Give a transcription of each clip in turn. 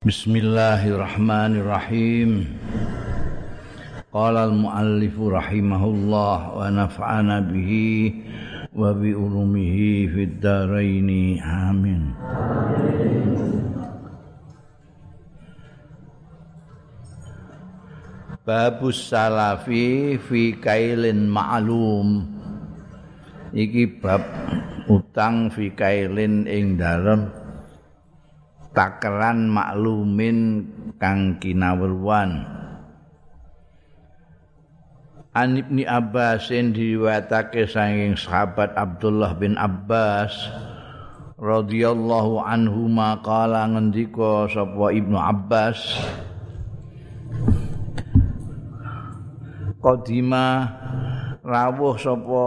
Bismillahirrahmanirrahim. Qala al-muallif rahimahullah wa naf'ana bihi wa bi ulumihi fid dharain. Amin. Babus salafi fi kailin ma'lum. Iki bab utang fi kailin ing dalem takeran maklumin kang kinawruan An Ibni Abbas diriwayatake saking sahabat Abdullah bin Abbas radhiyallahu anhu maqala ngendika sapa Ibnu Abbas Qadima rawuh sapa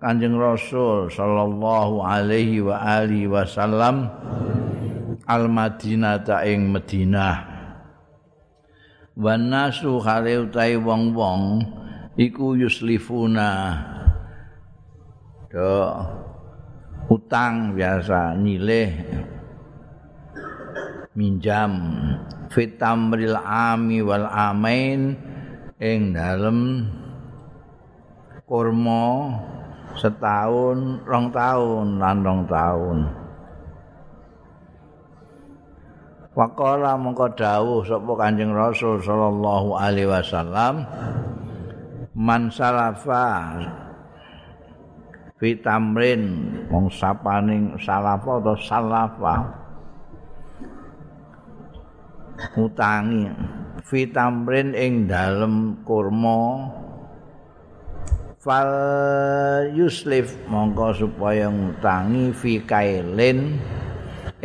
Kanjeng Rasul sallallahu alaihi wa alihi wasallam al Madinah ta ing Madinah wan nasu hale utahe wong-wong iku yuslifuna. Do utang biasa nyileh minjam. Fitamril ami wal amain ing dalem kurma setahun rong tahun lan rong tahun Waqala mengko dawuh sapa Kanjeng Rasul sallallahu alaihi wasallam man salafa fi wong sapaning salafa atau salafa. Utangi fi tamrin ing dalem kurma fal yuslif mongko supaya ngutangi fi kailin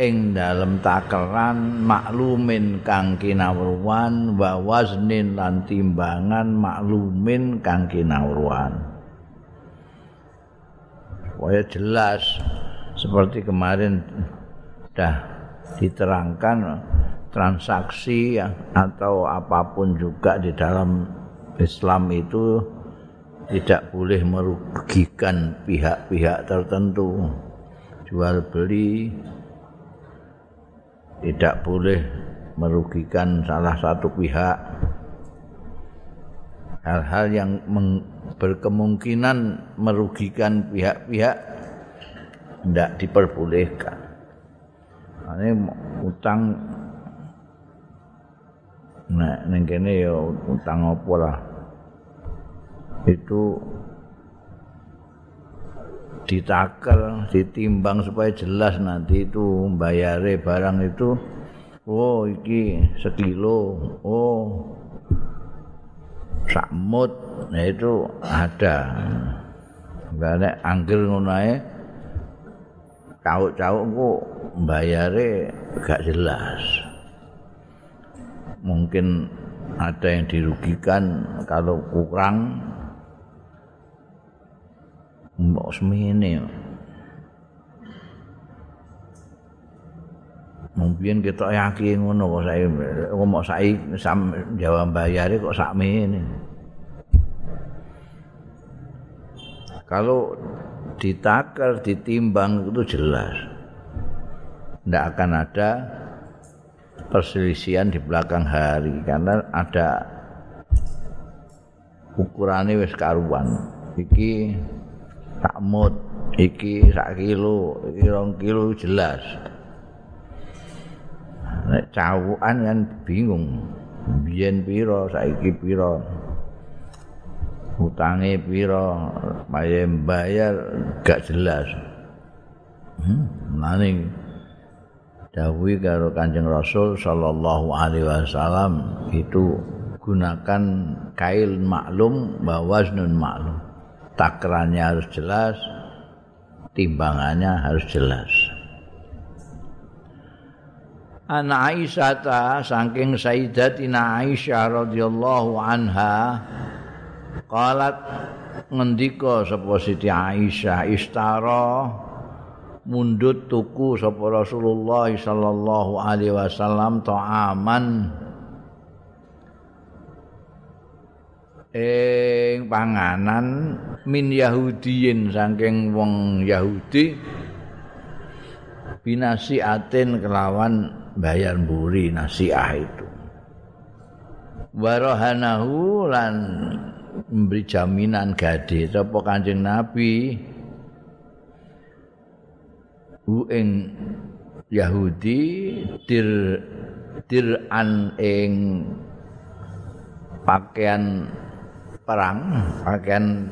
ing dalem takeran maklumin kang kinawruan wa waznin lan timbangan maklumin kang kinawruan. Jelas seperti kemarin dah diterangkan transaksi atau apa pun juga di dalam Islam itu tidak boleh merugikan pihak-pihak tertentu. Jual beli tidak boleh merugikan salah satu pihak. Hal-hal yang berkemungkinan merugikan pihak-pihak tidak diperbolehkan. Ini utang nah neng kene ya utang apa lah. Itu ditaker, ditimbang supaya jelas nanti itu bayare barang itu. Oh iki sekilo. Oh sakmut nah itu ada. Karena anggil ngunai cauk-cauk kok bayare gak jelas. Mungkin ada yang dirugikan kalau kurang mbok semene Mungkin kita yakin ngono kok saya ngomong saya sam Jawa bayar kok ini. Kalau ditaker, ditimbang itu jelas. Tidak akan ada perselisihan di belakang hari karena ada ukurannya wis karuan. Iki sak mut. Iki sak kilo iki rong kilo jelas. Nek cawukan kan bingung. Biyen pira saiki pira utange pira maye bayar gak jelas. Hmm, maning dawuhi karo Kanjeng Rasul sallallahu alaihi wasallam itu gunakan kail maklum bahwa waznun maklum takrannya harus jelas, timbangannya harus jelas. Ana Aisyah saking Sayyidatina Aisyah radhiyallahu anha qalat ngendika sapa Siti Aisyah istara mundut tuku sapa Rasulullah sallallahu alaihi wasallam ta'aman ing panganan min yahudiyin saking wong yahudi binasi atin kelawan bayar mburi nasiah itu. Warohanahu lan memberi jaminan gade sapa kanjeng nabi? Hu ing Yahudi dir diran ing pakaian perang pakaian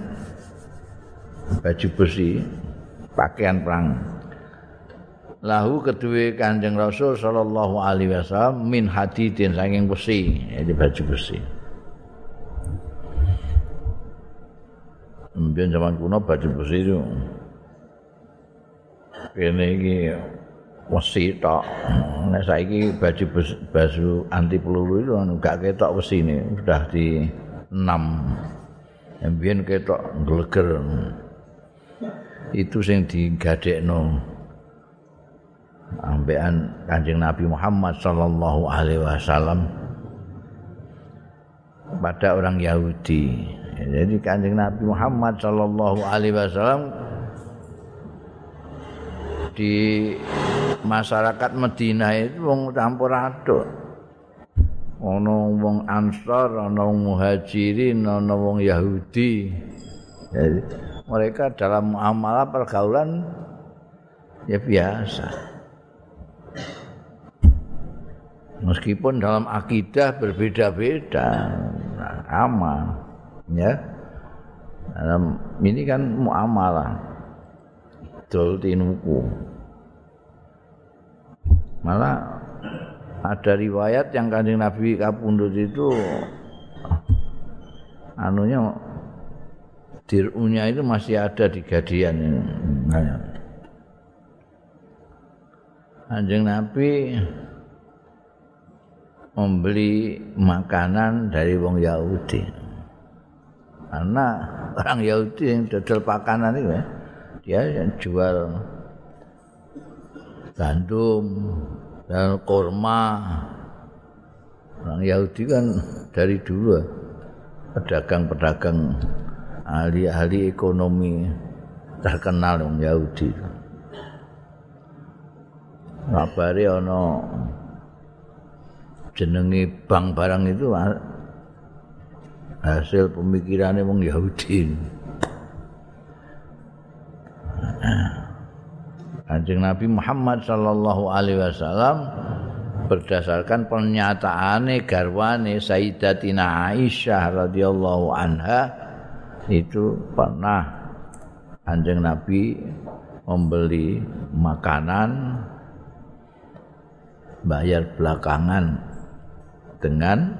baju besi pakaian perang lahu kedua kanjeng Rasul sallallahu alaihi wasallam min hadidin saking besi jadi baju besi Mungkin zaman kuno baju besi itu ini iki besi tok. Nek saiki baju baju anti peluru itu enggak ketok besi ini sudah di 6. Mbien ketok gleger. Itu sing digadekno. ambean Kanjeng Nabi Muhammad sallallahu alaihi wasallam pada orang Yahudi. Jadi Kanjeng Nabi Muhammad sallallahu alaihi wasallam di masyarakat Medina itu wong campur aduk. Ana wong Ansar, ana wong Muhajirin, ana wong Yahudi. Jadi mereka dalam muamalah pergaulan ya biasa. meskipun dalam akidah berbeda-beda sama ya dalam ini kan muamalah dol tinuku malah ada riwayat yang kanjeng Nabi kapundut itu anunya dirunya itu masih ada di gadian ini. Kanjeng Nabi membeli makanan dari wong Yahudi. Karena orang Yahudi yang dodol pakanan itu ya, dia yang jual gandum dan kurma. Orang Yahudi kan dari dulu pedagang-pedagang ahli-ahli ekonomi terkenal orang Yahudi. Ngabari ono jenenge bank barang itu hasil pemikirannya wong Yahudi. Kanjeng Nabi Muhammad sallallahu alaihi wasallam berdasarkan pernyataane garwane Sayyidatina Aisyah radhiyallahu anha itu pernah Kanjeng Nabi membeli makanan bayar belakangan dengan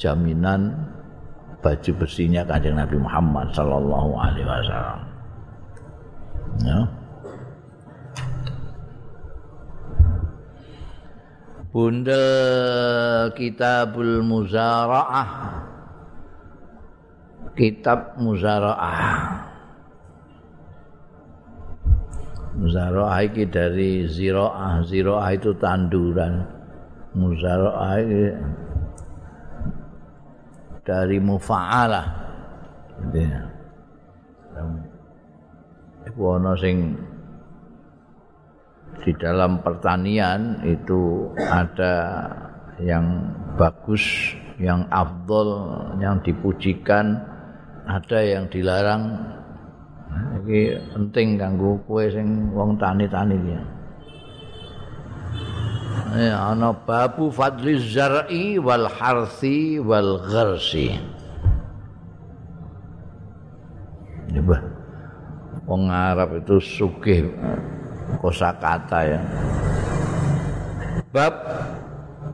jaminan baju bersihnya kanjeng Nabi Muhammad sallallahu alaihi wasallam. Ya. Bundel Kitabul Muzara'ah. Kitab Muzara'ah. Muzara'ah iki dari Zira'ah. Zira'ah itu tanduran. Muzara'ah dari mufa'alah. Itu ana sing di dalam pertanian itu ada yang bagus yang afdol yang dipujikan ada yang dilarang. Ini penting kanggo kowe sing wong tani-tani iki ya ana babu fadli zar'i wal harsi wal gharsi. Coba wong Arab itu sugih kosakata ya. Bab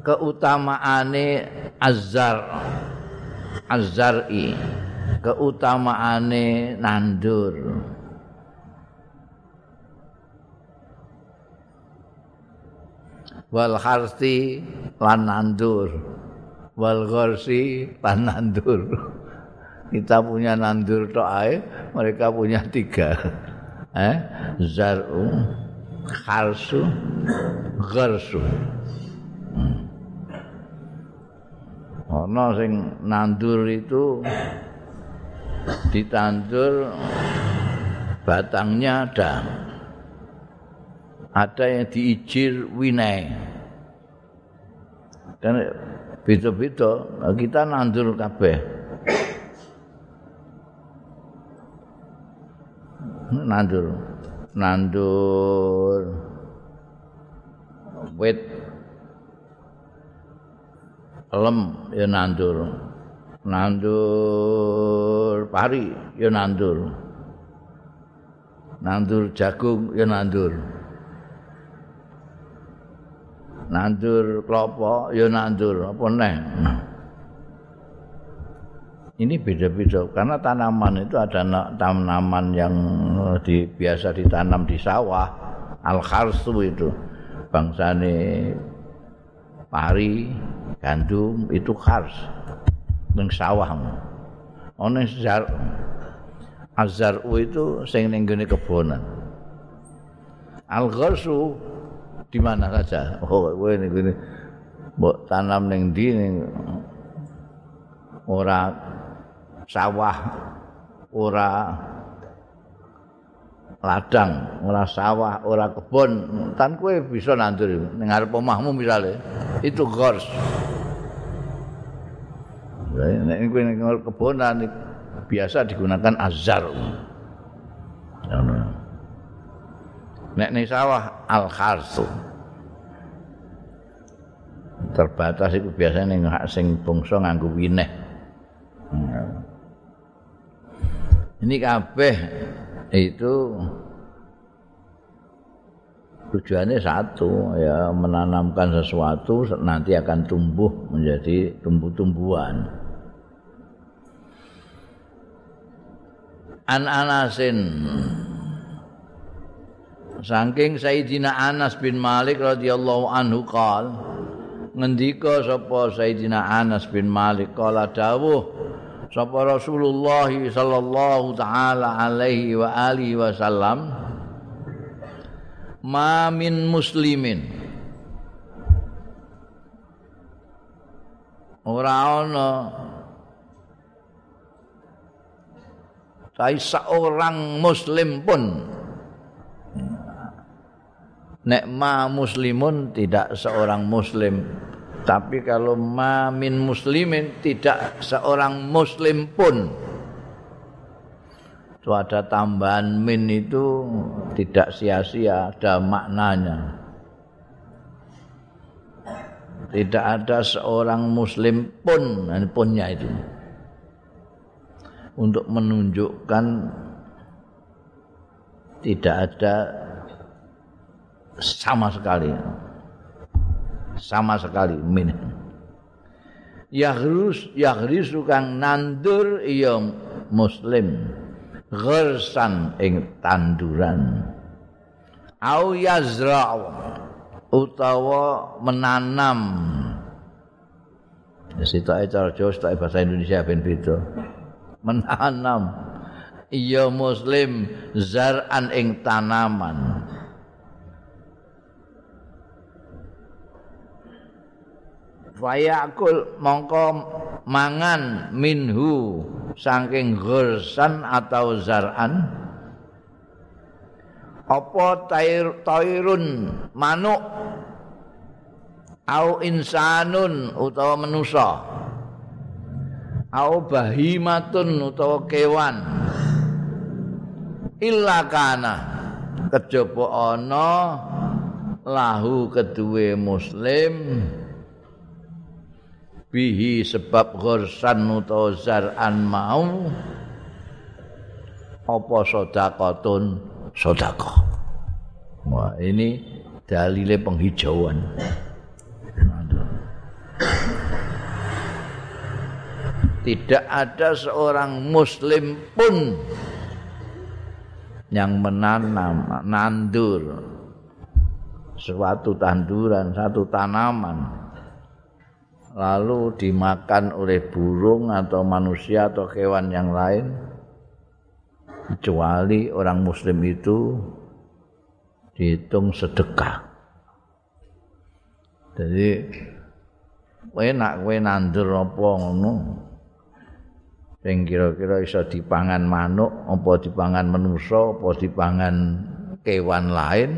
keutamaane azzar azzar'i keutamaane nandur. Wal harsi lan nandur. Wal gharsi lan nandur. Kita punya nandur tok mereka punya tiga. Eh zaru kharsu gharsu hmm. ana sing nandur itu ditandur batangnya ada. Ada yang diijir winai kan beda-beda. Kita nandur kabeh. Nandur nandur. Wit. Lem ya nandur. Nandur pari ya nandur. Nandur jagung ya nandur. Nandur klopo ya nandur. Apa neh ini beda-beda. Karena tanaman itu ada tanaman yang di, biasa ditanam di sawah al kharsu itu. Bangsane pari gandum itu khars. Ning sawah. Ana zar azar itu sing ning gone kebonan. Al kharsu di mana saja? Oh ning gone mbok tanam ning ndi ning ora sawah ora ladang, ora sawah, ora kebon, tan kowe bisa nandur ning arep omahmu misale. Itu gors. Nek kowe ning kebonan biasa digunakan azar. Nek ning sawah al kharsu. Terbatas itu biasanya ning sing bangsa nganggo wineh. Ini kabeh. Itu tujuannya satu ya menanamkan sesuatu nanti akan tumbuh menjadi tumbuh-tumbuhan. An Anasin. Saking Sayyidina Anas bin Malik radhiyallahu anhu qol ngendika sapa Sayyidina Anas bin Malik? Qala dawuh sapa Rasulullah sallallahu taala alaihi wa alihi wasallam? Ma min muslimin. Ora ana seorang muslim pun. Nek ma muslimun tidak seorang muslim Tapi kalau ma min muslimin tidak seorang muslim pun itu ada tambahan min itu tidak sia-sia, ada maknanya. Tidak ada seorang muslim pun, punnya itu. Untuk menunjukkan tidak ada sama sekali. Sama sekali min. Yahrus yahris kang nandur iya muslim. Ghersan ing tanduran. Au yazra utawa menanam. Situ aja cara Jawa, bahasa Indonesia ben beda. Menanam. Iya muslim zar'an ing tanaman. Fayakul mongko mangan minhu saking ghursan atau zar'an. Apa tair tairun manuk au insanun utawa manusa? Au bahimatun utawa kewan? Illa kana. Kejaba ana lahu kedue muslim bihi sebab ghursan utawa zar'an mau. Apa sedekahun sedekah. Wah ini dalile penghijauan. Tidak ada seorang muslim pun yang menanam nandur. Suatu tanduran satu tanaman lalu dimakan oleh burung atau manusia atau hewan yang lain. Kecuali orang muslim itu dihitung sedekah. Jadi enak kowe nandur apa ngono? Sing kira-kira iso dipangan manuk apa dipangan manusa apa dipangan kewan lain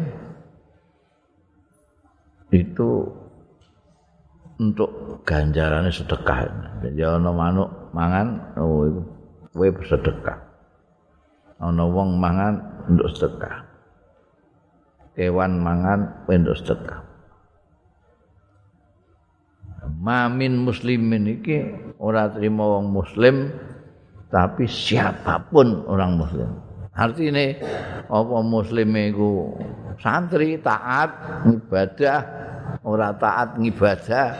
itu untuk ganjarannya sedekah. Jadi ana manuk mangan oh iku kowe bersedekah. Ana wong mangan untuk sedekah. Kewan mangan untuk sedekah. Mamin muslimin iki ora terima wong muslim tapi siapapun orang muslim. Artinya apa muslim itu santri taat ibadah ora taat ngibadah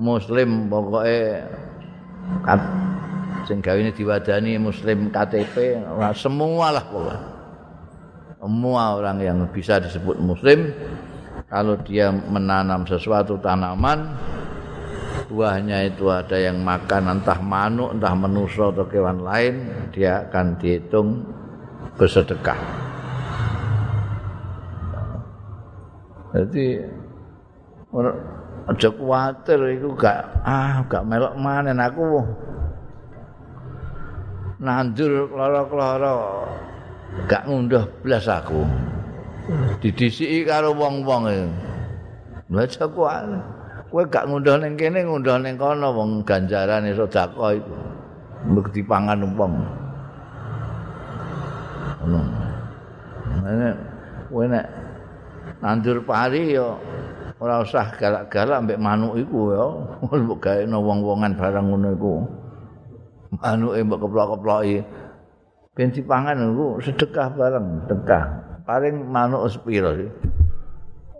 muslim pokoknya kat sing gawene diwadani muslim KTP semua lah pokoknya semua orang yang bisa disebut muslim kalau dia menanam sesuatu tanaman buahnya itu ada yang makan entah manuk entah menuso atau kewan lain dia akan dihitung bersedekah. Jadi aja kuwatir iku gak ah gak melok manen aku nandur kloro-kloro gak ngunduh blas aku. Didisiki karo wong-wong e. Aja kuwatir. Kowe gak ngunduh ning kene ngunduh ning kono wong ganjaran sedekah iku. Mbok dipangan wong ngono nek nandur pari yo ora usah galak-galak mbek manuk iku ya. Mbok gawe wong-wongan barang ngono iku. Manuke mbok keplok-keploki. Ben dipangan iku sedekah bareng sedekah. Paling manuk sepiro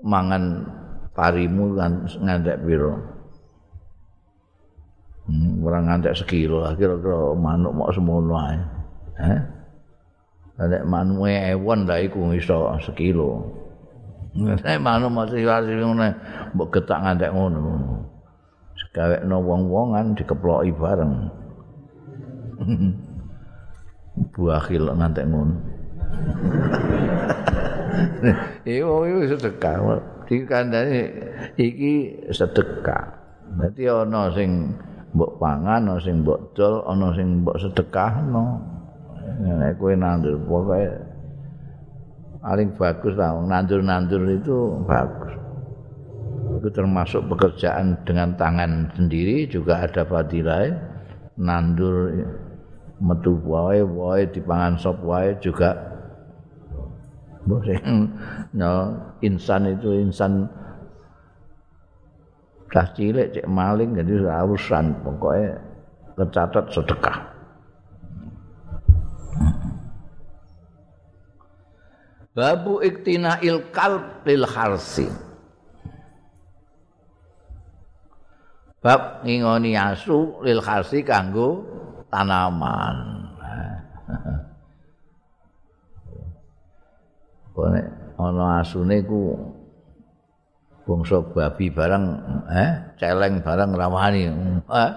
mangan parimu kan ngantek piro? Hmm, ora ngantek sekilo kira-kira manuk mok semono ae. Eh nek manuke ewon lah iku iso sekilo Nek manuk masih wasi ngene mbok getak ngantek ngono. Gawekno wong-wongan dikeploki bareng. Buahil ngantek ngono. Iku iku sedekah. Dikandani iki sedekah. Berarti ana sing mbok pangan, ana sing mbok dol, ana sing mbok sedekahno. Nek kowe nandur pokoke paling bagus lah nandur-nandur itu bagus. Itu termasuk pekerjaan dengan tangan sendiri juga ada fadilah nandur metu wae wae dipangan sop wae juga boleh. No, insan itu insan dah cilik cek maling jadi urusan pokoknya tercatat sedekah babu iktina il kalb lil harsi bab ngingoni asu lil harsi kanggo tanaman. Kone ana asune ku bangsa babi barang eh celeng barang rawani eh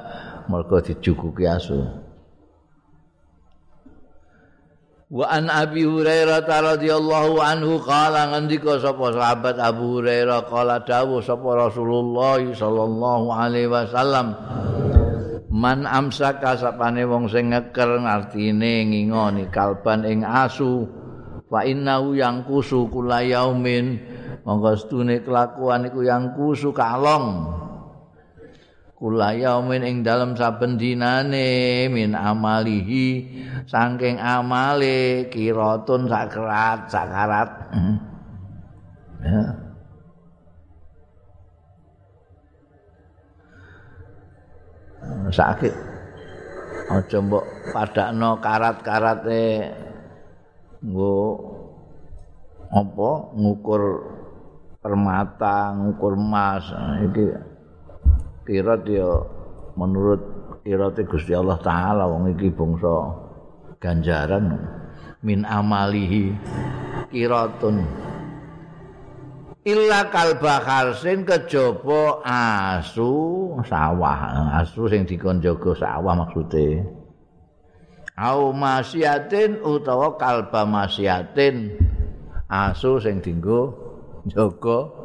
mergo dijuguki asu Wa an Abi Hurairah radhiyallahu anhu qala ngendika sapa sahabat Abu Hurairah qala dawuh sapa Rasulullah sallallahu alaihi wasallam Man amsaka sapane wong sing ngeker artine ngingoni kalban ing asu fa innahu yang kusu kula yaumin monggo kelakuan iku yang kusu kalong kula yaumin ing dalem saben dinane min amalihi. Saking amale kiratun sakrat sakarat hmm. ya. Sakit. Aja mbok padakno karat-karate nggo apa ngukur permata ngukur emas iki kirat ya menurut kirat Gusti Allah taala wong iki bangsa ganjaran. Min amalihi kiratun. Illa kalba kharsin kejaba asu sawah. Asu sing dikon jaga sawah maksude. Au masyatin utawa kalba masyatin asu sing dinggo jaga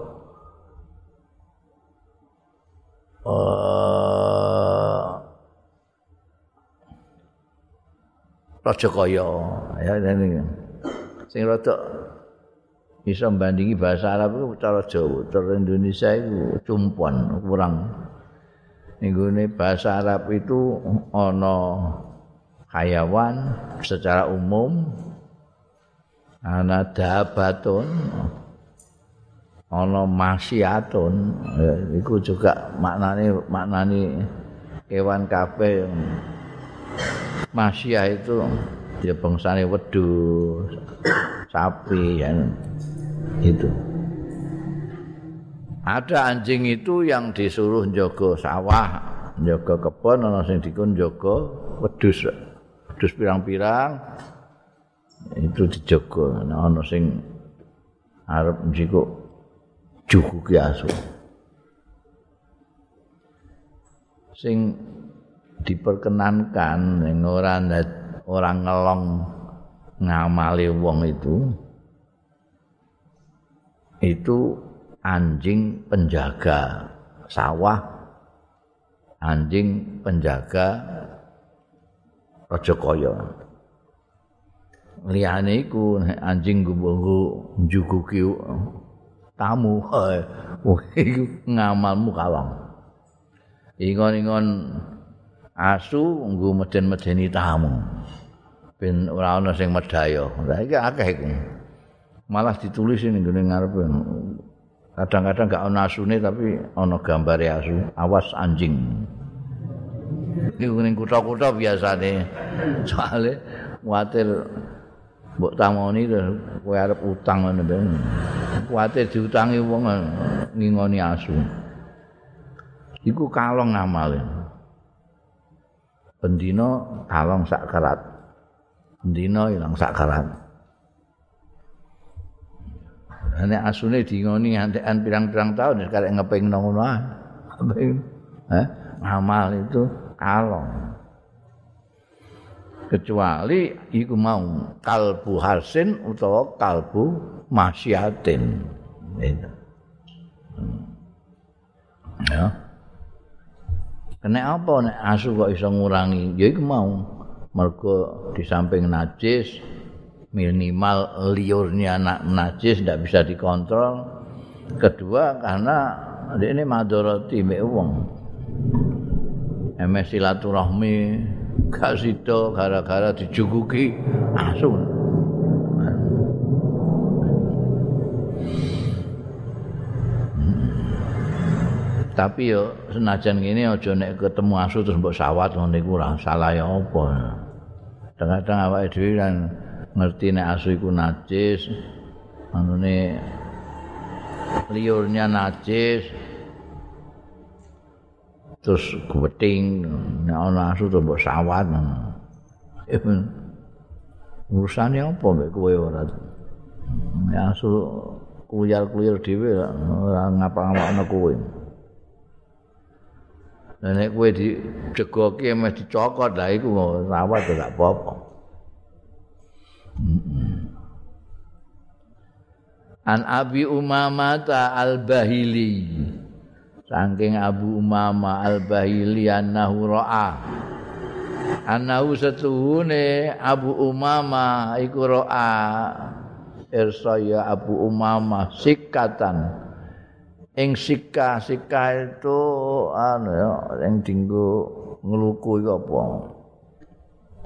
uh, Raja Kaya. Ya ini sing rada bisa membandingi bahasa Arab itu cara Jawa cara Indonesia itu cumpuan kurang. Ninggune bahasa Arab itu ana hayawan secara umum ana dabatun ana masyatun ya, iku juga maknane maknane kewan kabeh masya itu ya bangsane wedhus sapi ya itu ada anjing itu yang disuruh jaga sawah, jaga kebun, ana sing dikon jaga wedhus. Wedhus pirang-pirang itu. Nah, ana sing arep njiko jukuki asu. Sing diperkenankan ning ora ora ngelong ngamali wong itu itu anjing penjaga sawah, anjing penjaga Rajakaya. Liyane iku anjing gumbu njuguki tamu, iku ngamalmu kalong. Ingon-ingon asu nggo meden-medeni tamu. Ben ora ana sing medaya. Lah iki akeh iku. Malah ditulis ning ngene ngarepe kadang-kadang gak ana asune tapi ana gambare asu awas anjing niku ning kutha-kutha biasane soalé kuwatir mbok tamoni kowe arep utang ngono ben kuwatir diutangi wong ngingoni asu. Iku kalong ngamale bendina kalong sak kerat bendina ilang sak kerat nek asune dingoni antekan pirang-pirang tahun sekarang ngeping ngono ah. Eh, amal itu kalong. Kecuali iku mau kalbu hasin utawa kalbu masyatin. Itu. Hmm. Ya. Kena apa nek asu kok iso ngurangi? Ya iku mau mergo di samping najis minimal liurnya anak najis tidak bisa dikontrol kedua karena ini madoroti mbek wong emes silaturahmi sida gara-gara dijuguki asu tapi yo senajan gini aja nek ketemu asu terus mbok sawat ngono iku salah ya apa. Kadang-kadang awake dhewe kan ngerti nek asu iku najis anune liurnya najis terus kuweting nek ana asu to mbok sawat urusane apa mbek kowe ora nek asu kuyar-kuyar dhewe ora ngapa-ngapane kowe nek kowe dijegoki mesti dicokot lah iku rawat gak apa-apa An Abi Umamah Al-Bahili. Saking Abu Umamah Al-Bahili annahu ra'a. Annahu setuhune Abu Umamah iku ra'a. Irsaya Abu Umamah sikatan. Ing sika sika itu anu ya yang dinggo ngeluku iku apa?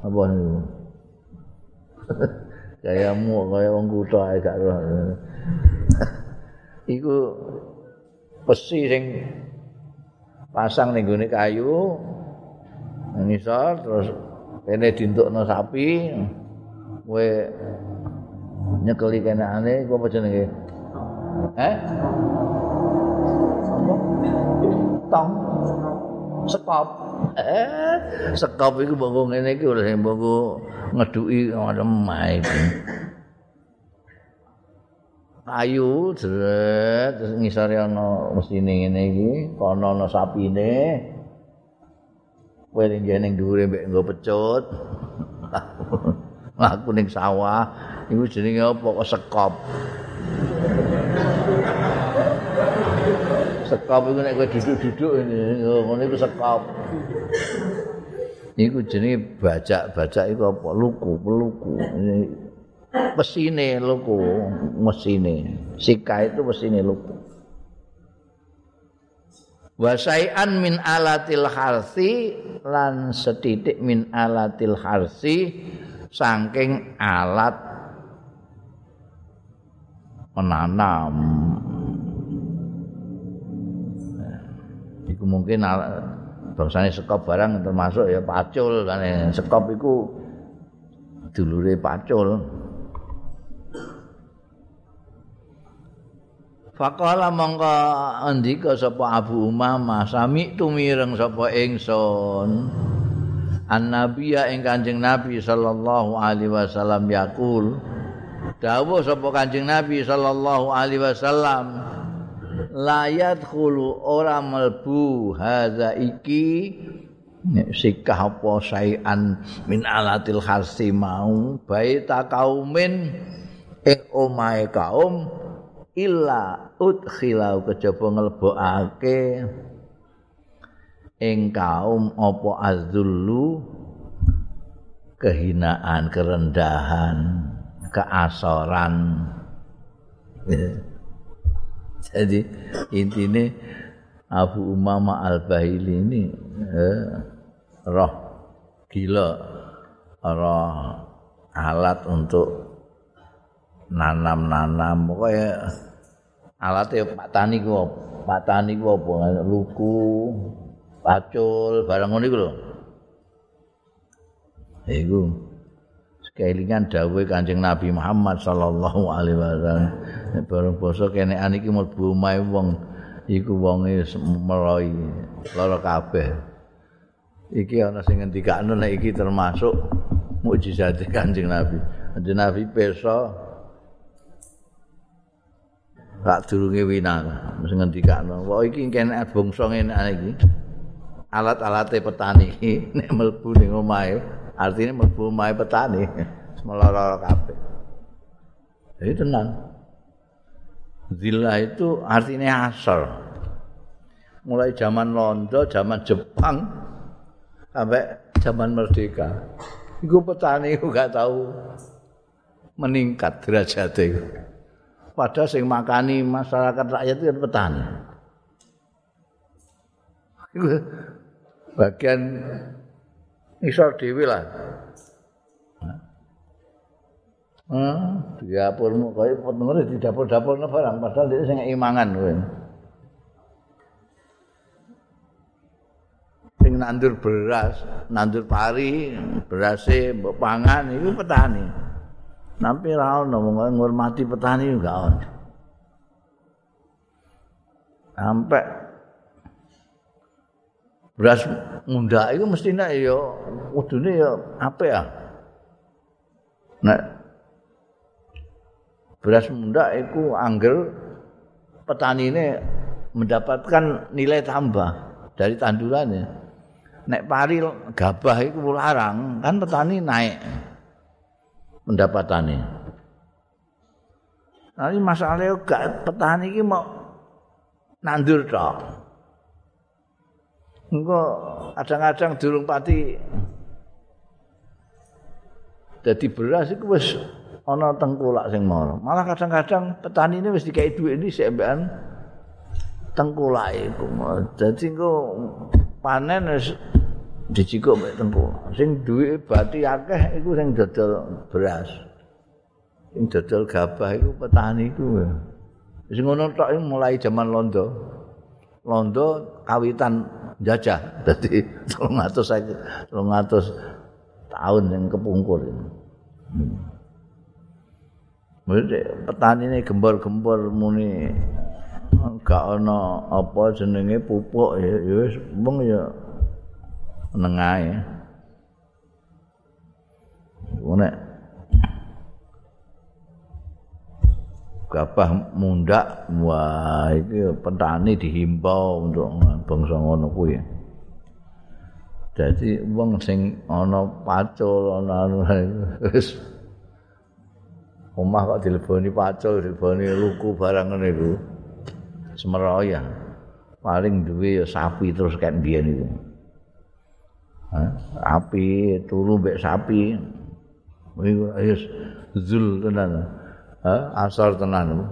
Apa niku? kaya mu kaya wong kutha ae gak roh. Iku besi sing pasang ning gone kayu ngisor terus kene dintukno sapi kowe nyekeli kenane iku apa jenenge? Eh? Tong sekop. Eh, sekop iku mbok ngene iki ora mbok ngeduki ngono iki. Ayu jret terus ngisore ana mesine ngene iki, kono ana sapine. Kowe ning jene dhuwure mbek nggo pecut. Aku ning sawah, iku jenenge apa kok sekop. sekop iku nek kowe duduk-duduk ngono iku sekop. Iku jenenge bajak-bajak iku apa? Luku, peluku. Mesine luku, mesine. Sika itu mesine luku. wasai'an min alatil harsi lan setitik min alatil harsi saking alat menanam iku mungkin bangsane sekop barang termasuk ya pacul kan sekop iku dulure pacul Faqala mongko andika sapa Abu Umamah sami tumireng sapa ingsun. An-Nabiya ing Kanjeng Nabi sallallahu alaihi wasallam yaqul Dawuh sapa Kanjeng Nabi sallallahu alaihi wasallam la yadkhulu ora melbu hadza iki sikah apa sayan min alatil khasi mau baita kaumin ing omahe kaum illa udkhilau kejaba nglebokake ing kaum apa azzullu kehinaan kerendahan keasoran. Jadi intinya Abu Umama Al-Bahili ini eh, roh gila roh alat untuk nanam-nanam. Pokoknya alatnya Pak Tani ku Pak Tani ku apa? Luku pacul barang ngono iku lho. Iku. Kelingan dawuh Kanjeng Nabi Muhammad sallallahu alaihi wasallam. Bareng basa kenekan iki mlebu omahe wong iku wonge meroi lara kabeh. Iki ana sing ngendikane nek iki termasuk mukjizat Kanjeng Nabi. Kanjeng Nabi peso Rak durunge wina mesti ngendikane. Wah iki kene bangsa ngene iki. Alat-alate petani nek mlebu ning omahe, artine mlebu omahe petani. Meloro kabeh. Jadi tenang. Zillah itu artinya asal. Mulai zaman Londo, zaman Jepang, sampai zaman Merdeka. Iku petani juga tahu meningkat derajatnya. Padahal sing makani masyarakat rakyat itu petani. Bagian isor dewi lah. Hmm, di dapurmu kaya potongnya di dapur-dapur barang padahal dia sing imangan kowe. Sing nandur beras, nandur pari, berase mbok pangan itu petani. Nampi ra ono ngurmati petani juga ono. Sampai beras munda itu mesti nak ya kudune ya apa ya? Nek beras munda itu angger petani ini mendapatkan nilai tambah dari tandurannya. Nek pari gabah itu larang, kan petani naik. Pendapatannya. Tapi masalahnya gak petani ini mau nandur tok. Engko kadang-kadang durung pati dadi beras iku wis ana tengkulak sing mara. Malah kadang-kadang petani ini wis dikai duit ini sampean tengkulak iku. Dadi engko panen wis dicikuk mek tengku. Sing duwe bati akeh iku sing dodol beras. Sing dodol gabah iku petani iku. Sing ngono tok mulai zaman Londo. Londo kawitan jajah. Dadi 300 300 tahun yang kepungkur ini. Hmm. petani ini gembor-gembor muni gak ana apa jenenge pupuk ya wis mung ya nengahe. Ngene. Gabah mundak, wah iki petani dihimbau untuk bangsa ngono kuwi. Jadi wong sing ana pacul ana wis omah kok dileboni pacul, dileboni luku barang ngene iku. Semeroya. Paling duwe ya sapi terus kayak biyen itu. Api turu mbek sapi wis zul tenan ha asal tenan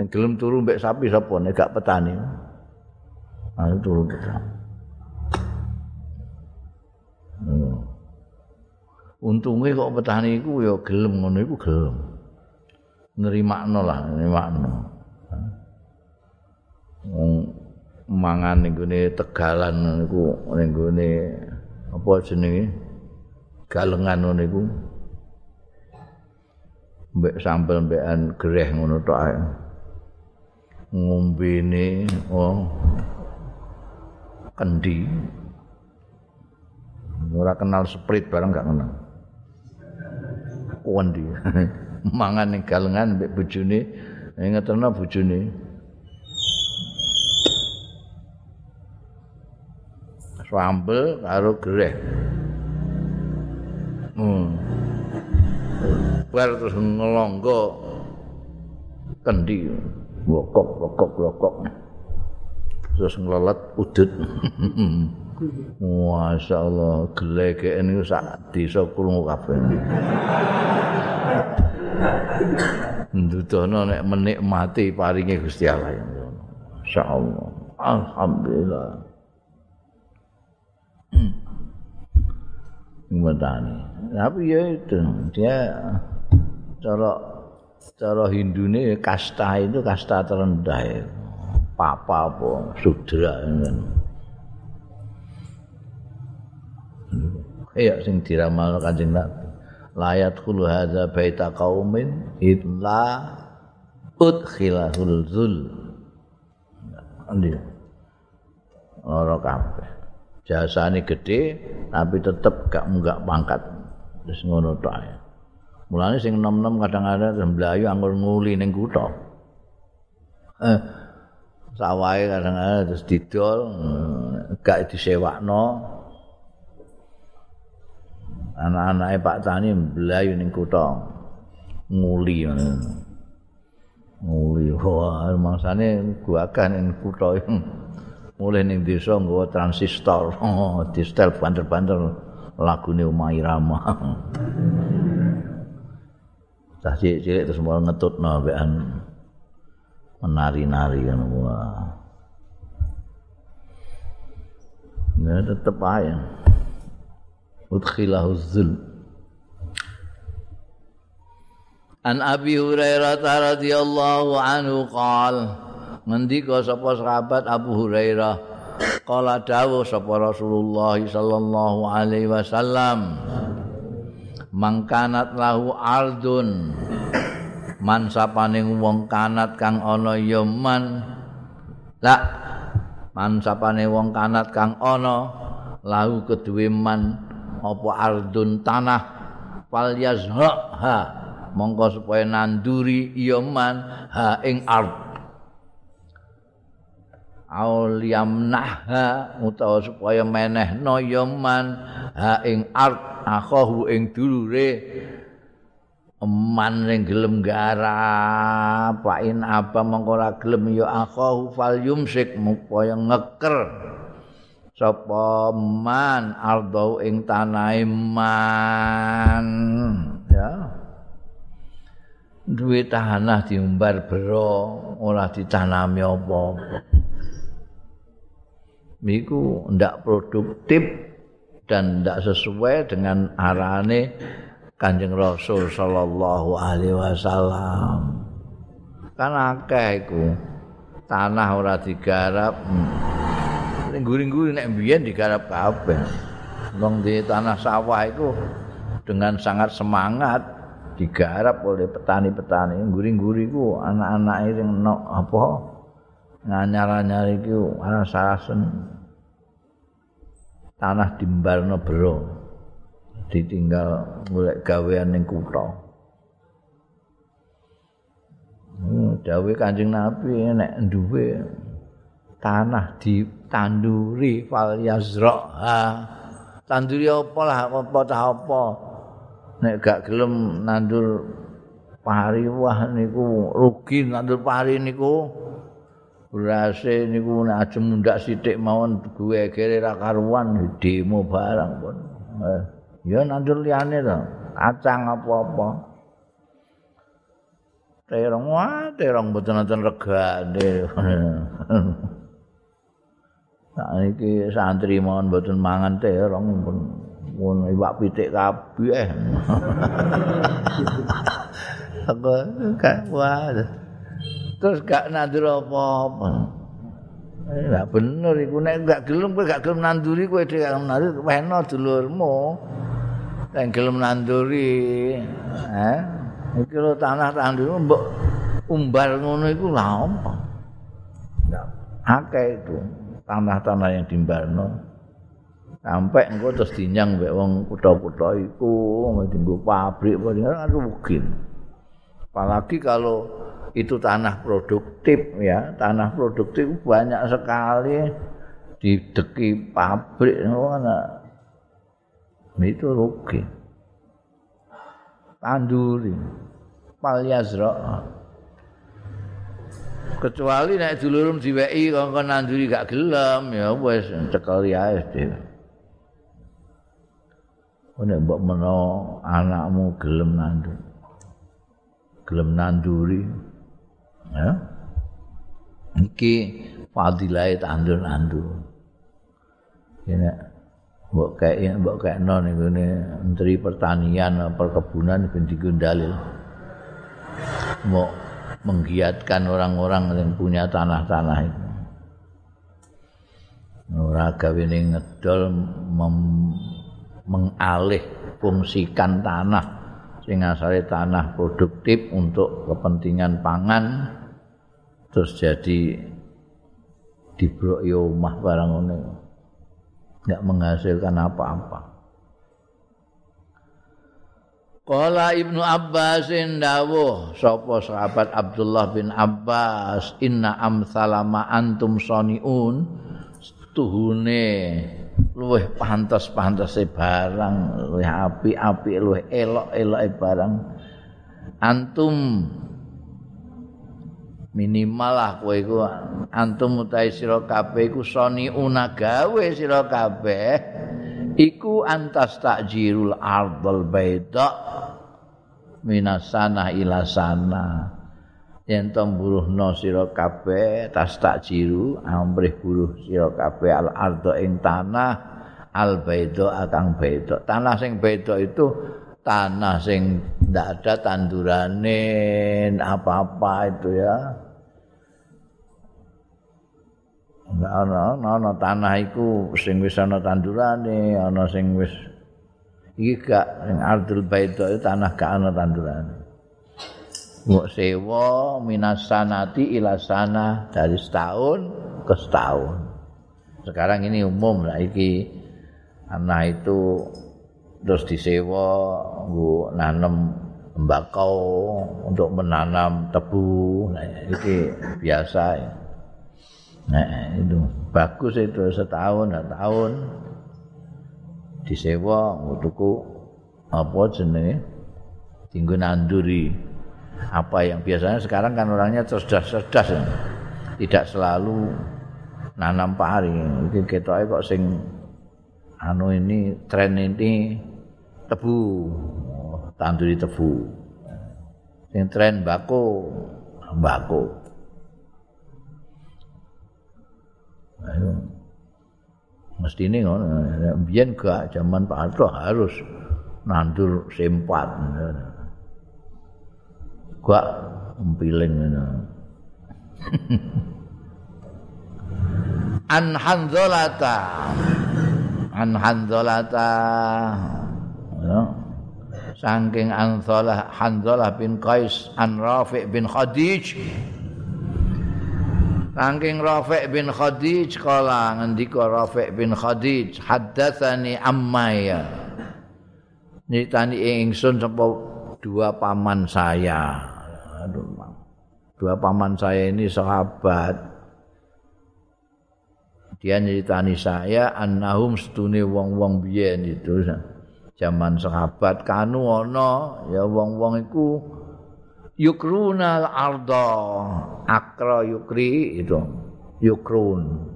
nek gelem turu mbek sapi sapa nek gak petani Ayo turu. Hmm. Untunge kok petani iku ya gelem ngono iku gelem. Nerimakno lah, nerimakno. Wong mangan ning gone tegalan ning gone apa jenenge? Galengan ngono iku. Mbek sambel mbekan greh ngono tok ae. Ngombene oh kendi ora kenal sprit barang gak kenal kendi mangan ning galengan mbek bojone ngeterno bojone sambel karo greh hmm. bar terus ngelonggo kendi lokok lokok lokok terus nglelet udut. Masya Allah, gelegek ini sak desa kurungu kabeh. Ndudono nek menikmati paringe Gusti Allah. Masya Allah. Alhamdulillah. Ngedani. Tapi ya itu, dia cara cara Hindu ini kasta itu kasta terendah papa apa sudra Iya sing diramal Kanjeng Nabi. Layat khulu hadza baita qaumin illa udkhilahul zul. Andi. Ora kabeh. Jasane gede tapi tetep gak munggah pangkat. Wis ngono tok ae. Mulane sing nom-nom kadang-kadang mblayu anggur nguli ning kutha. Eh, sawahe kadang-kadang terus didol gak disewakno anak-anake Pak Tani mblayu ning kutha nguli nguli wah mangsane gua ning kutha mulai ning desa nggawa transistor oh, di setel banter-banter lagune Umay Rama Cah cilik-cilik terus mau ngetutno ambekan menari-nari kan wah. Ya tetep aja. Udkhilahu zul. An Abi Hurairah radhiyallahu anhu qal ngendika sapa sahabat Abu Hurairah? Qala dawuh sapa Rasulullah sallallahu alaihi wasallam mangkanat lahu ardun man sapaning wong kanat kang ana ya man. La man sapane wong kanat kang ana lahu keduwe man apa ardun tanah fal yazha mongko supaya nanduri ya man ha ing ard auliamnahha utawa supaya menehno ya man ha ing ard akhahu ing dulure eman ning gelem garap pain apa mengko ora gelem ya akhahu fal yumsik mupaya ngeker. Sapa man ardau ing tanah man ya. Duwe tanah diumbar bero ora ditanami apa-apa niku ndak produktif dan ndak sesuai dengan arane Kanjeng Rasul sallallahu alaihi wasallam. Kan akeh iku. Tanah ora digarap. Ning guring-guring nek biyen digarap kabeh. Wong di tanah sawah iku dengan sangat semangat digarap oleh petani-petani. Guring-guring iku anak-anak sing no, apa nganyar-anyar iku ana sarasen tanah dimbarno bro. ditinggal golek gawean ning kutha. Hmm, dawe Kanjeng Nabi nek duwe tanah ditanduri fal yazraha. Tanduri apa lah apa ta apa. Nek gak gelem nandur pari wah niku rugi nandur pari niku. Berase niku nek aja mundak sithik mawon gue kere ra karuan demo barang pun. Eh. ya nandur liyane to kacang apa-apa terong wah terong mboten nonton regane Nah, iki santri mohon mboten mangan terong pun pun iwak pitik kabeh. Aku gak wah. Terus gak nandur apa-apa. Eh, bener iku nek gak gelem kowe gak gelem nanduri kowe dhewe gak nanduri weno dulurmu. Nek gelem nanduri, eh iki lho tanah tandur mbok umbal ngono iku lha apa? Akeh itu. tanah-tanah yang dimbalno sampai engko terus dinyang mbek wong kutha-kutha iku nggo pabrik apa rugi apalagi kalau itu tanah produktif ya. Tanah produktif banyak sekali. Dideki pabrik ngono itu rugi. Tanduri palyazra kecuali nek dulurum diweki kongkon nanduri gak gelem ya wis cekel ya dhewe. Nek mbok meno anakmu gelem nandur gelem nanduri ya. Iki fadilah tandur nandur ini mbok kayak mbok kayak non ini menteri pertanian perkebunan ben digundalil mbok menggiatkan orang-orang yang punya tanah-tanah itu. Ora gawe ngedol mengalih fungsikan tanah sing asale tanah produktif untuk kepentingan pangan terus jadi dibrok yo omah barang ngene enggak menghasilkan apa-apa. Kala Ibnu Abbasin dawuh sapa sahabat Abdullah bin Abbas inna amsalama antum soniun tuhune luweh pantes-pantese barang luweh api-api luweh elok-eloke barang. Antum minimal lah kowe iku antum utahe sira kabeh iku soniuna gawe sira kabeh iku antas takjirul ardal baida minasana ila sana yen to buruhna sira kabeh tas takjiru amrih buruh sira kabeh al ardo ing tanah al baida akang baida tanah sing baida itu tanah sing ndak ada tandurane apa-apa itu ya Enggak ana, ana tanah iku sing wis ana tandurane, ana sing wis iki gak ardul itu tanah gak ana tandurane. Mbok sewa minasanati ila sana dari setahun ke setahun. Sekarang ini umum lah iki anak itu terus disewa nggo nanem tembakau untuk menanam tebu. Nah, iki biasa ya. Nah, itu bagus itu setahun atau tahun disewa tuku apa jenenge tinggu nanduri apa yang biasanya sekarang kan orangnya cerdas-cerdas tidak selalu nanam pari kita kok sing anu ini tren ini tebu tanduri tebu sing tren bako bako. Mesti ini ngono. Biyen gak zaman Pak Harto harus nandur sempat. Gak empiling ngono. An Hanzalata. An Hanzalata. Saking Anzalah Hanzalah bin Qais an Rafi' bin Khadij Saking Rafi' bin Khadij kala ngendika Rafi' bin Khadij haddatsani ammaya. Nyritani ingsun sapa dua paman saya. Aduh, dua paman saya ini sahabat. Dia nyritani saya annahum setune wong-wong biyen itu zaman sahabat kanu ana ya wong-wong iku yukrunal arda akra yukri itu yukrun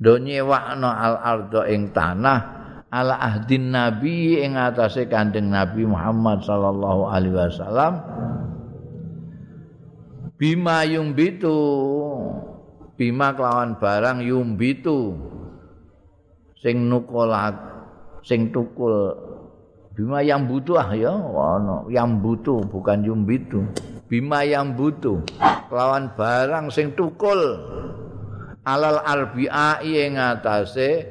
do nyewakno al arda ing tanah ala ahdin nabi ing atase kanjeng nabi Muhammad sallallahu alaihi wasallam. Bima yung bitu bima kelawan barang yumbitu. Sing nukolat sing tukul. Bima yang butuh ah ya ono yang butuh bukan yumbitu. Bima yang butuh kelawan barang sing tukul. Alal arbi'a ing atase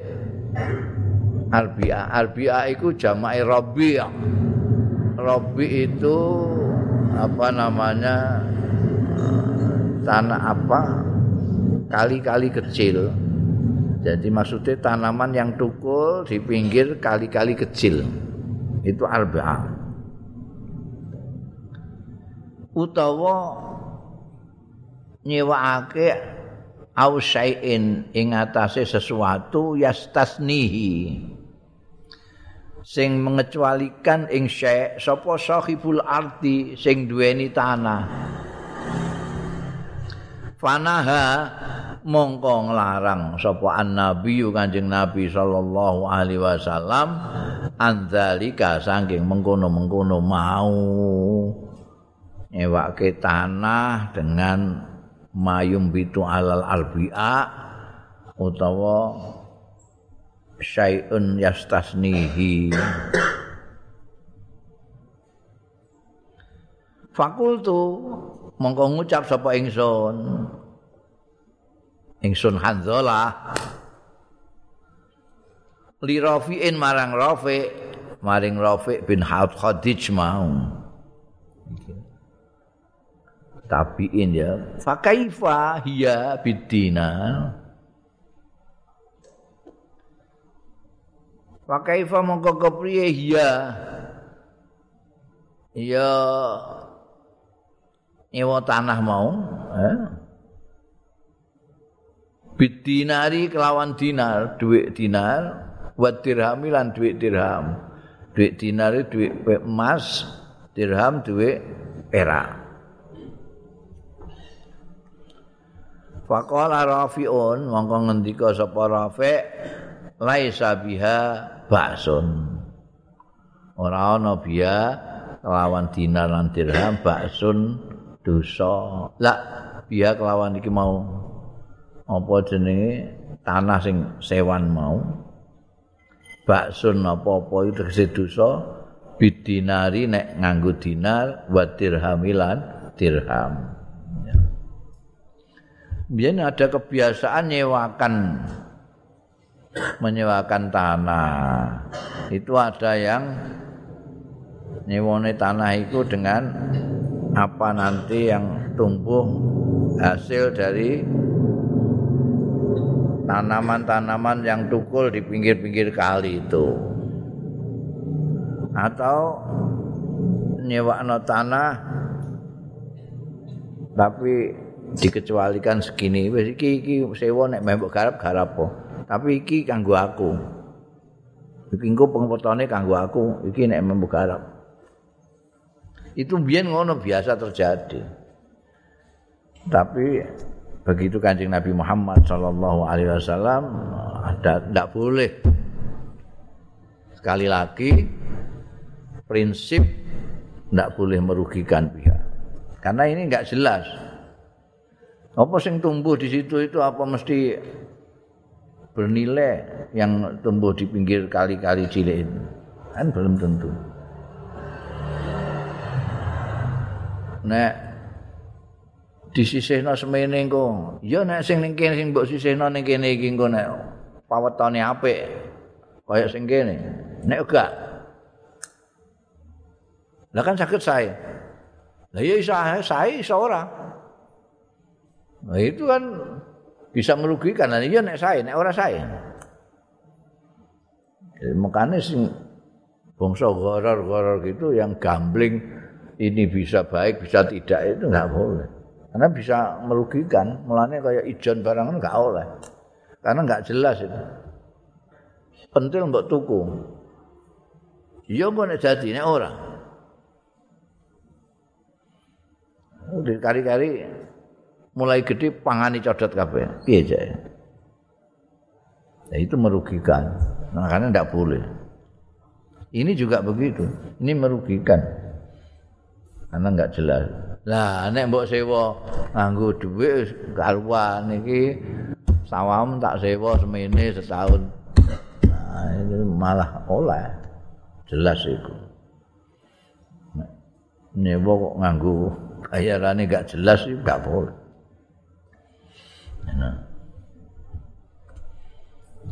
arbi'a arbi'a iku jama'i rabbi rabbi itu apa namanya tanah apa kali-kali kecil. Jadi maksudnya tanaman yang tukul di pinggir kali-kali kecil. Itu arba'a. Utawa nyewakake au syai'in ing atase sesuatu yastasnihi sing mengecualikan ing syai' sapa sahibul ardi sing duweni tanah. Fanaha mongko nglarang sapa annabi kanjeng nabi sallallahu alaihi wasallam anzalika saking mengkono-mengkono mau nyewake tanah dengan mayum bitu alal albi'a utawa syai'un yastasnihi. Fakultu mongko ngucap sapa ingsun. Ingsun hanzalah. Li rafi'in marang rafi maring rafi bin haud khadij mau. Tabiin ya. Fa kaifa hiya bidina fa kaifa mongko kepriye? Hiya ya nyewa tanah mau eh? bidinari kelawan dinar duit dinar. Buat dirham lan duit dirham. Duit dinar duit emas dirham duit perak. Faqala Rafi'un mongko ngendika sapa Rafi' laisa biha baksun ora ana biya kelawan dinar lan dirham baksun dosa. Lah biya kelawan iki mau apa jenenge tanah sing sewan mau. Baksun apa-apa itu tegese dosa bidinari nek nganggo dinar wa dirhamilan dirham. Biar ada kebiasaan nyewakan menyewakan tanah. Itu ada yang nyewone tanah itu dengan apa nanti yang tumbuh hasil dari tanaman-tanaman yang tukul di pinggir-pinggir kali itu. Atau nyewakno tanah tapi dikecualikan segini. Wis iki iki sewa nek mbok garap garap po tapi iki kanggo aku iki engko pengpotone kanggo aku iki nek mbok garap itu biyen ngono biasa terjadi. Tapi begitu kancing Nabi Muhammad Shallallahu Alaihi Wasallam tidak boleh. Sekali lagi prinsip tidak boleh merugikan pihak. Karena ini nggak jelas. Apa sing tumbuh di situ itu apa mesti bernilai yang tumbuh di pinggir kali-kali cilik itu? Kan belum tentu. nek disisihno semene engko ya nek sing ning kene sing mbok sisihno ning kene iki engko nek pawetane apik kaya sing kene nek enggak lah kan sakit saya lah ya isa saya isa ora nah itu kan bisa merugikan. Lah ya nek saya nek ora Jadi, makanya sing bangsa goror-goror gitu yang gambling ini bisa baik bisa tidak itu nggak boleh. Karena bisa merugikan mulanya kayak ijon barang itu nggak boleh karena nggak jelas itu. Pentil mbok tuku. Iya kok nek dadi nek ora. Udah kari-kari mulai gede pangani codot kabeh. Piye jae? Ya itu merugikan. Nah, karena tidak boleh. Ini juga begitu. Ini merugikan. karena enggak jelas. Lah nek mbok sewa nganggo dhuwit karuan iki sawam tak sewa semene setahun. Nah, ini malah oleh. Jelas iku. Nyewa kok nganggo bayarane gak jelas iki gak boleh.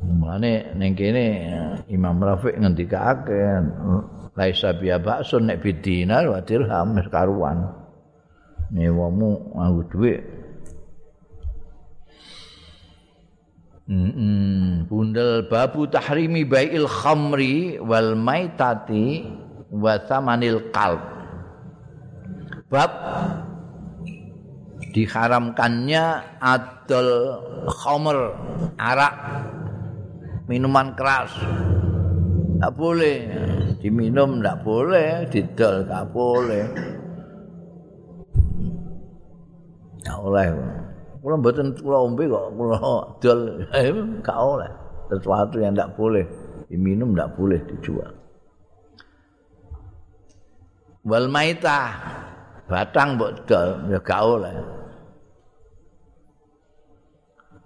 Mulane ning kene Imam Rafiq ngendikake laisa biya baksun nek bidinar wa dirham karuan. Nyewamu nganggo dhuwit Mm Bundel babu tahrimi bai'il khamri wal maitati wa thamanil qalb. Bab diharamkannya adol khamr, arak, minuman keras. Tak boleh. Diminum, tak boleh didol, tak boleh. Tak boleh. kula mboten kula ombe kok kula dol. Gak oleh. Sesuatu yang tidak boleh. Diminum tidak boleh dijual. Wal maita batang mbok dol ya gak oleh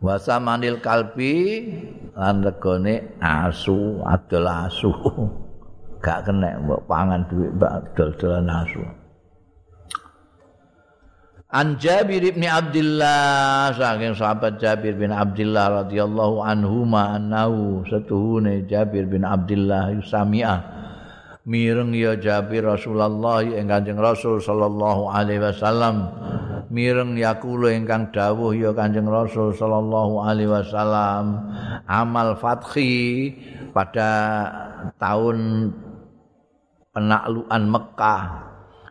wasa manil kalbi lan regane asu adol asu. Gak kena mbok pangan duit mbak dol-dolan asu. An Jabir bin Abdullah saking sahabat Jabir bin Abdullah radhiyallahu anhu ma annahu satuhune Jabir bin Abdullah yusami'a mireng ya Jabir Rasulullah ing Kanjeng Rasul sallallahu alaihi wasallam. Mireng yakulu ingkang dawuh ya Kanjeng Rasul sallallahu alaihi wasallam. Amal fathi pada tahun penaklukan Mekah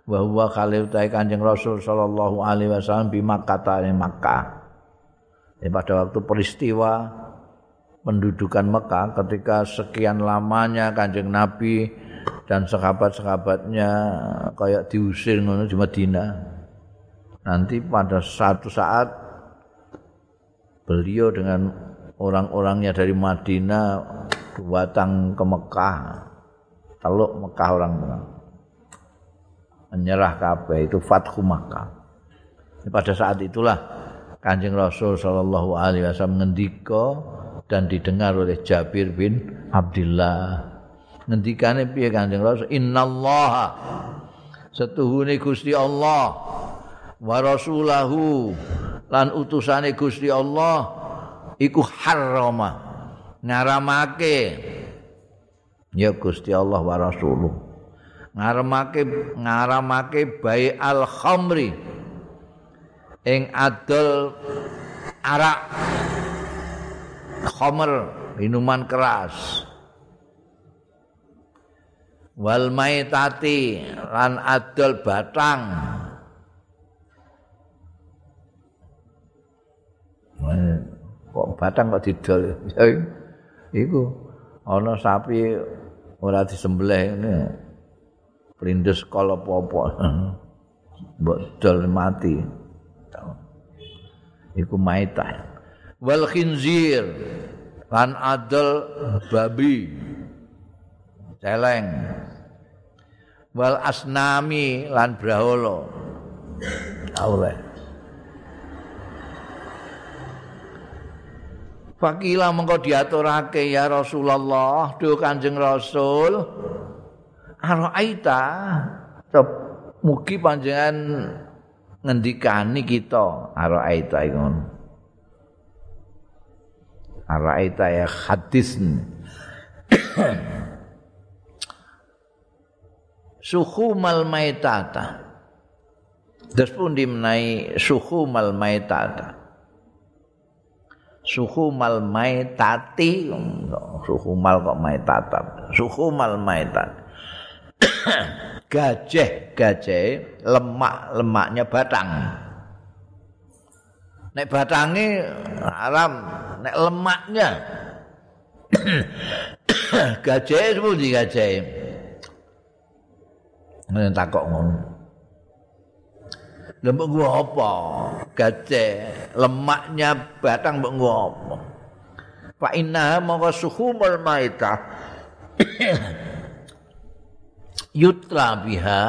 wa huwa khalil kanjeng Rasul sallallahu alaihi wasallam di Makkah Makkah. Ya, pada waktu peristiwa pendudukan Mekah ketika sekian lamanya kanjeng Nabi dan sahabat-sahabatnya kayak diusir ngono di Madinah. Nanti pada satu saat beliau dengan orang-orangnya dari Madinah datang ke Mekah. Teluk Mekah orang-orang. menyerah kabeh itu Fathu Makkah. Pada saat itulah Kanjeng Rasul sallallahu alaihi wasallam ngendika dan didengar oleh Jabir bin Abdullah. Ngendikane piye Kanjeng Rasul? Innallaha. Setuhune Gusti Allah. Wa rasulahu. Lan utusane Gusti Allah iku harrama. Ngaramake. Ya Gusti Allah wa rasuluh. Ngaramake ngaramake bai al khamri ing adol arak. Khamr minuman keras wal maitati lan adol batang kok batang kok didol iku ana sapi ora disembelih ngene Perindes kala apa-apa. Mbok dol mati. Iku maitah. Wal khinzir lan adol babi. Celeng. Wal asnami lan braholo. Oleh. Fakila mengko diaturake ya Rasulullah, duh Kanjeng Rasul. Araita mugi panjenengan ngendikani kita araita iku. Araita ya hadis. Suhu mal maitata. Terus pun dimenai suhu mal maitata. Suhu mal maitati. Suhu mal kok maitata. Suhu mal maitata. gajah gajah lemak lemaknya batang nek batangnya haram nek lemaknya gajah itu di gajah ini takut ngono. Lemak gua apa? Gajah lemaknya batang mbak gua apa? Pak Inna mau suhu maitah. Yutra biha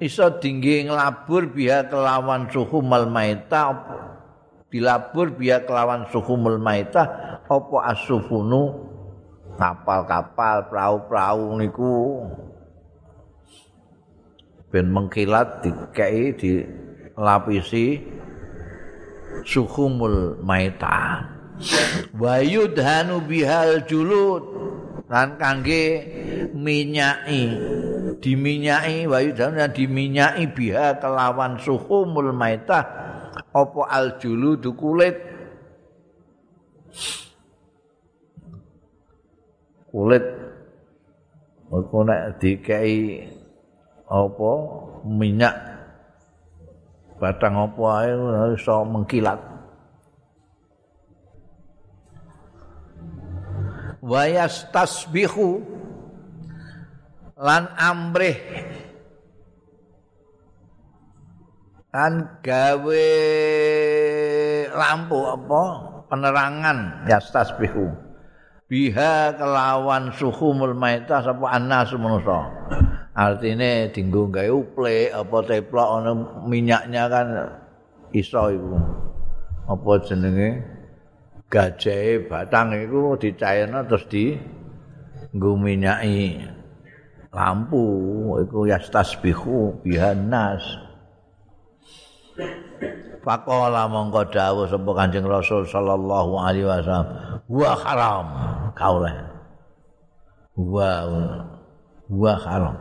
iso tinggi ngelabur biha kelawan suhu maita dilabur biha kelawan suhu maita apa asufunu kapal-kapal perahu-perahu niku ben mengkilat dikei dilapisi suhumul maita wa yudhanu bihal julud lan kangge minyai diminyai wa yudhanu diminyai biha kelawan suhumul maita apa al julud kulit? Kulit. Iku nek dikei apa? Minyak. Batang apa ae? Iso mengkilat. Wayas tasbihu lan amrih. Kan gawe lampu apa? Penerangan. Ya tasbihu biha kelawan suhumul maita sapa annas manusa artine dinggo gawe uple apa teplok ana minyaknya kan iso iku. Apa jenenge? Gajahe batang iku dicairno terus di nggo minyaki lampu iku yastasbihu biha nas Pakola mongko dawuh sapa Kanjeng Rasul sallallahu alaihi wasallam wa haram. Kauleh wa wa haram.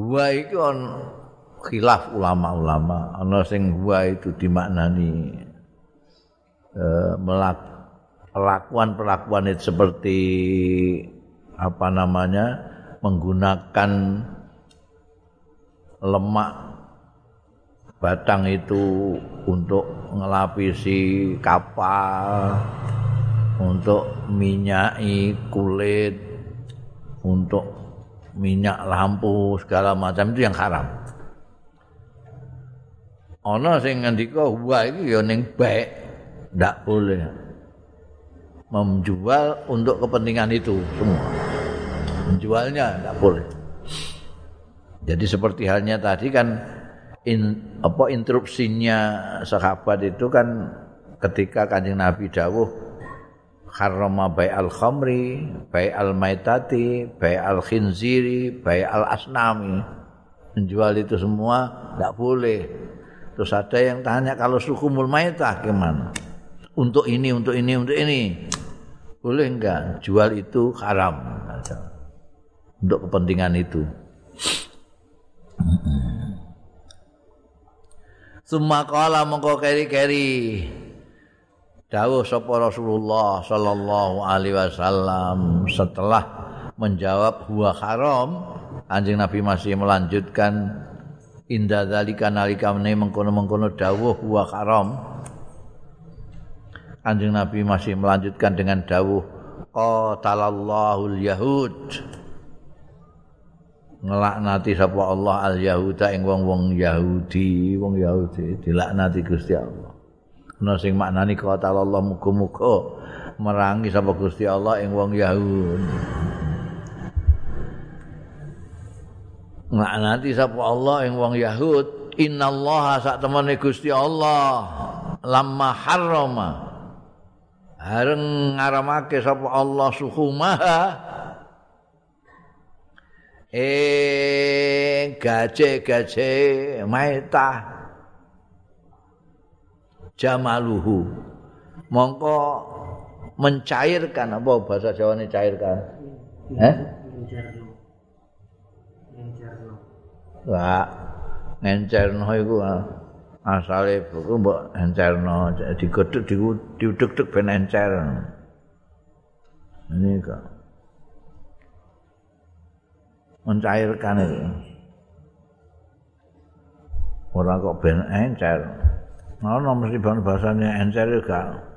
Wa iki on khilaf ulama-ulama. Ana sing wa itu dimaknani eh, perlakuan-perlakuan itu seperti apa namanya menggunakan lemak batang itu untuk ngelapisi kapal, untuk minyaki kulit, untuk minyak lampu segala macam itu yang haram. Ana sing ngendika wa iki ya ning baik, ndak boleh menjual untuk kepentingan itu semua. Menjualnya ndak boleh. Jadi seperti halnya tadi kan in, apa interupsinya sahabat itu kan ketika kanjeng Nabi dawuh harrama bai al khamri, bai al maitati, bai al khinziri, bai al asnami. Menjual itu semua tidak boleh. Terus ada yang tanya kalau suku maitah gimana? Untuk ini, untuk ini, untuk ini. Boleh enggak? Jual itu haram. Untuk kepentingan itu. Kala mongko keri-keri. Dawuh sapa Rasulullah sallallahu alaihi wasallam setelah menjawab huwa haram, anjing Nabi masih melanjutkan inda zalika nalika mengkono-mengkono dawuh huwa haram. Anjing Nabi masih melanjutkan dengan dawuh qatalallahu al-yahud. Ngelaknati sapa Allah al Yahuda ing wong-wong Yahudi, wong Yahudi dilaknati Gusti Allah. Ana sing maknani kata Allah muga-muga merangi sapa Gusti Allah ing wong Yahudi. Ngelaknati sapa Allah ing wong Yahud, innallaha sak temene Gusti Allah lamma harrama Hareng ngaramake sapa Allah suhumaha eh gaje-gaje maita jamaluhu. Mongko mencairkan apa bahasa Jawa ini cairkan? Eh? Wah, ngencerno iku ah, asale buku mbok encerno digedhek diudek-udek ben encer. Ini kok. Mencairkan itu. Orang kok ben encer. Ono mesti bahasanya encer juga.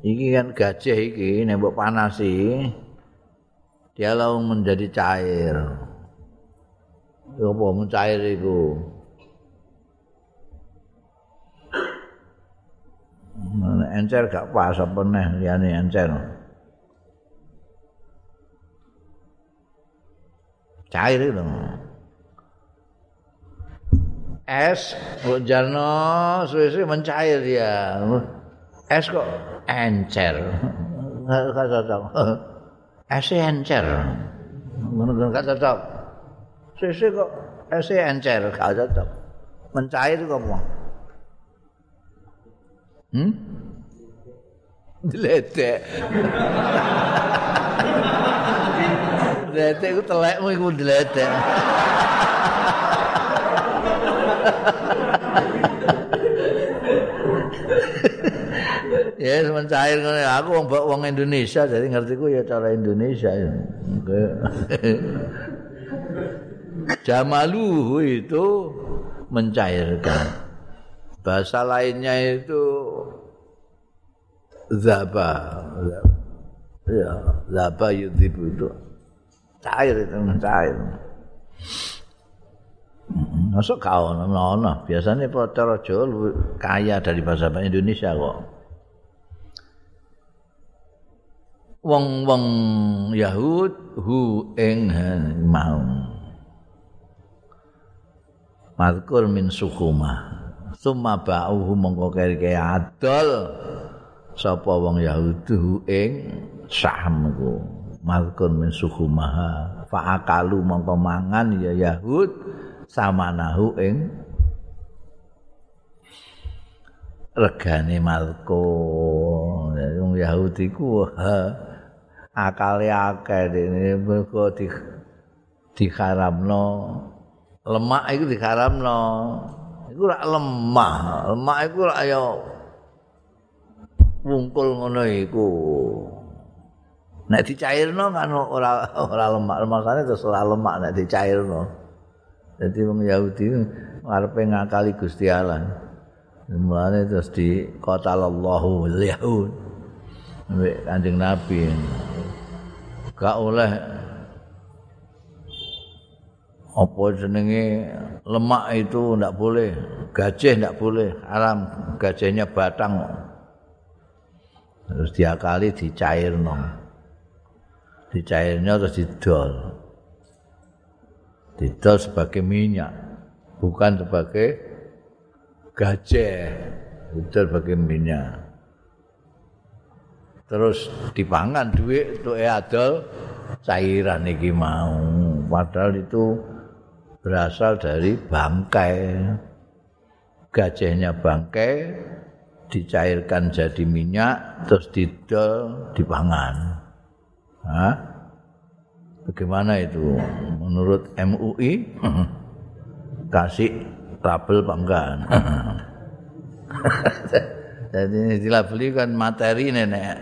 Iki kan gajah iki nembok panasi. Dia lalu menjadi cair. Ya apa mencair itu? Encer gak pas apa nih liyane encer. Cair itu es hujanno suwe-suwe mencair dia es kok encer. Enggak cocok. Es encer. Ngono enggak cocok. Suwe kok es encer enggak cocok. Mencair kok apa hmm? Diledek. Diledek ku telekmu iku diledek. ya semen cair ngene aku wong wong Indonesia jadi ngerti ku ya cara Indonesia ya. Jamaluhu itu mencairkan. Bahasa lainnya itu zaba. Ya, zaba yudzibu itu cair itu cair. Masuk kau nono. Biasanya cara Jawa kaya dari bahasa Indonesia kok. Wong-wong Yahud hu ing mau. Mazkur min sukhuma. Summa ba'uhu mongko kere adol sapa wong Yahudi hu ing saham ku. Mazkur min sukhuma. Fa'akalu mongko mangan ya Yahud. samanahu ing regane malko wong Yahudi ku akale akeh dene mergo di diharamno lemak iku diharamno iku ora lemah lemak iku ora ya wungkul ngono iku nek dicairno kan ora ora lemak lemakane terus ora lemak nek dicairno Jadi wong Yahudi ngarepe ngakali Gusti Allah. Mulane terus di kota Allahu Yahud. Mbek Kanjeng Nabi. Gak oleh apa jenenge lemak itu ndak boleh, gajah ndak boleh, haram gajahnya batang. Terus diakali dicairno. Dicairnya terus didol. didol sebagai minyak bukan sebagai gajah. Didol sebagai minyak. Terus dipangan duit untuk adol cairan iki mau. Padahal itu berasal dari bangkai. Gajahnya bangkai dicairkan jadi minyak terus didol dipangan Hah? Bagaimana itu menurut MUI? Kasih label banggaan. Jadi dilabeli kan materi nenek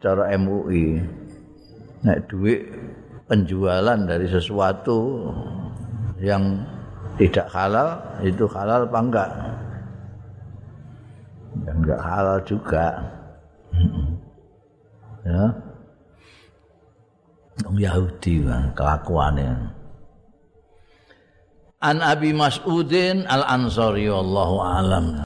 cara MUI. Nek duit penjualan dari sesuatu yang tidak halal itu halal apa enggak? enggak halal juga. ya. Wong Yahudi kelakuane. An Abi Mas'udin Al Ansari wallahu alam.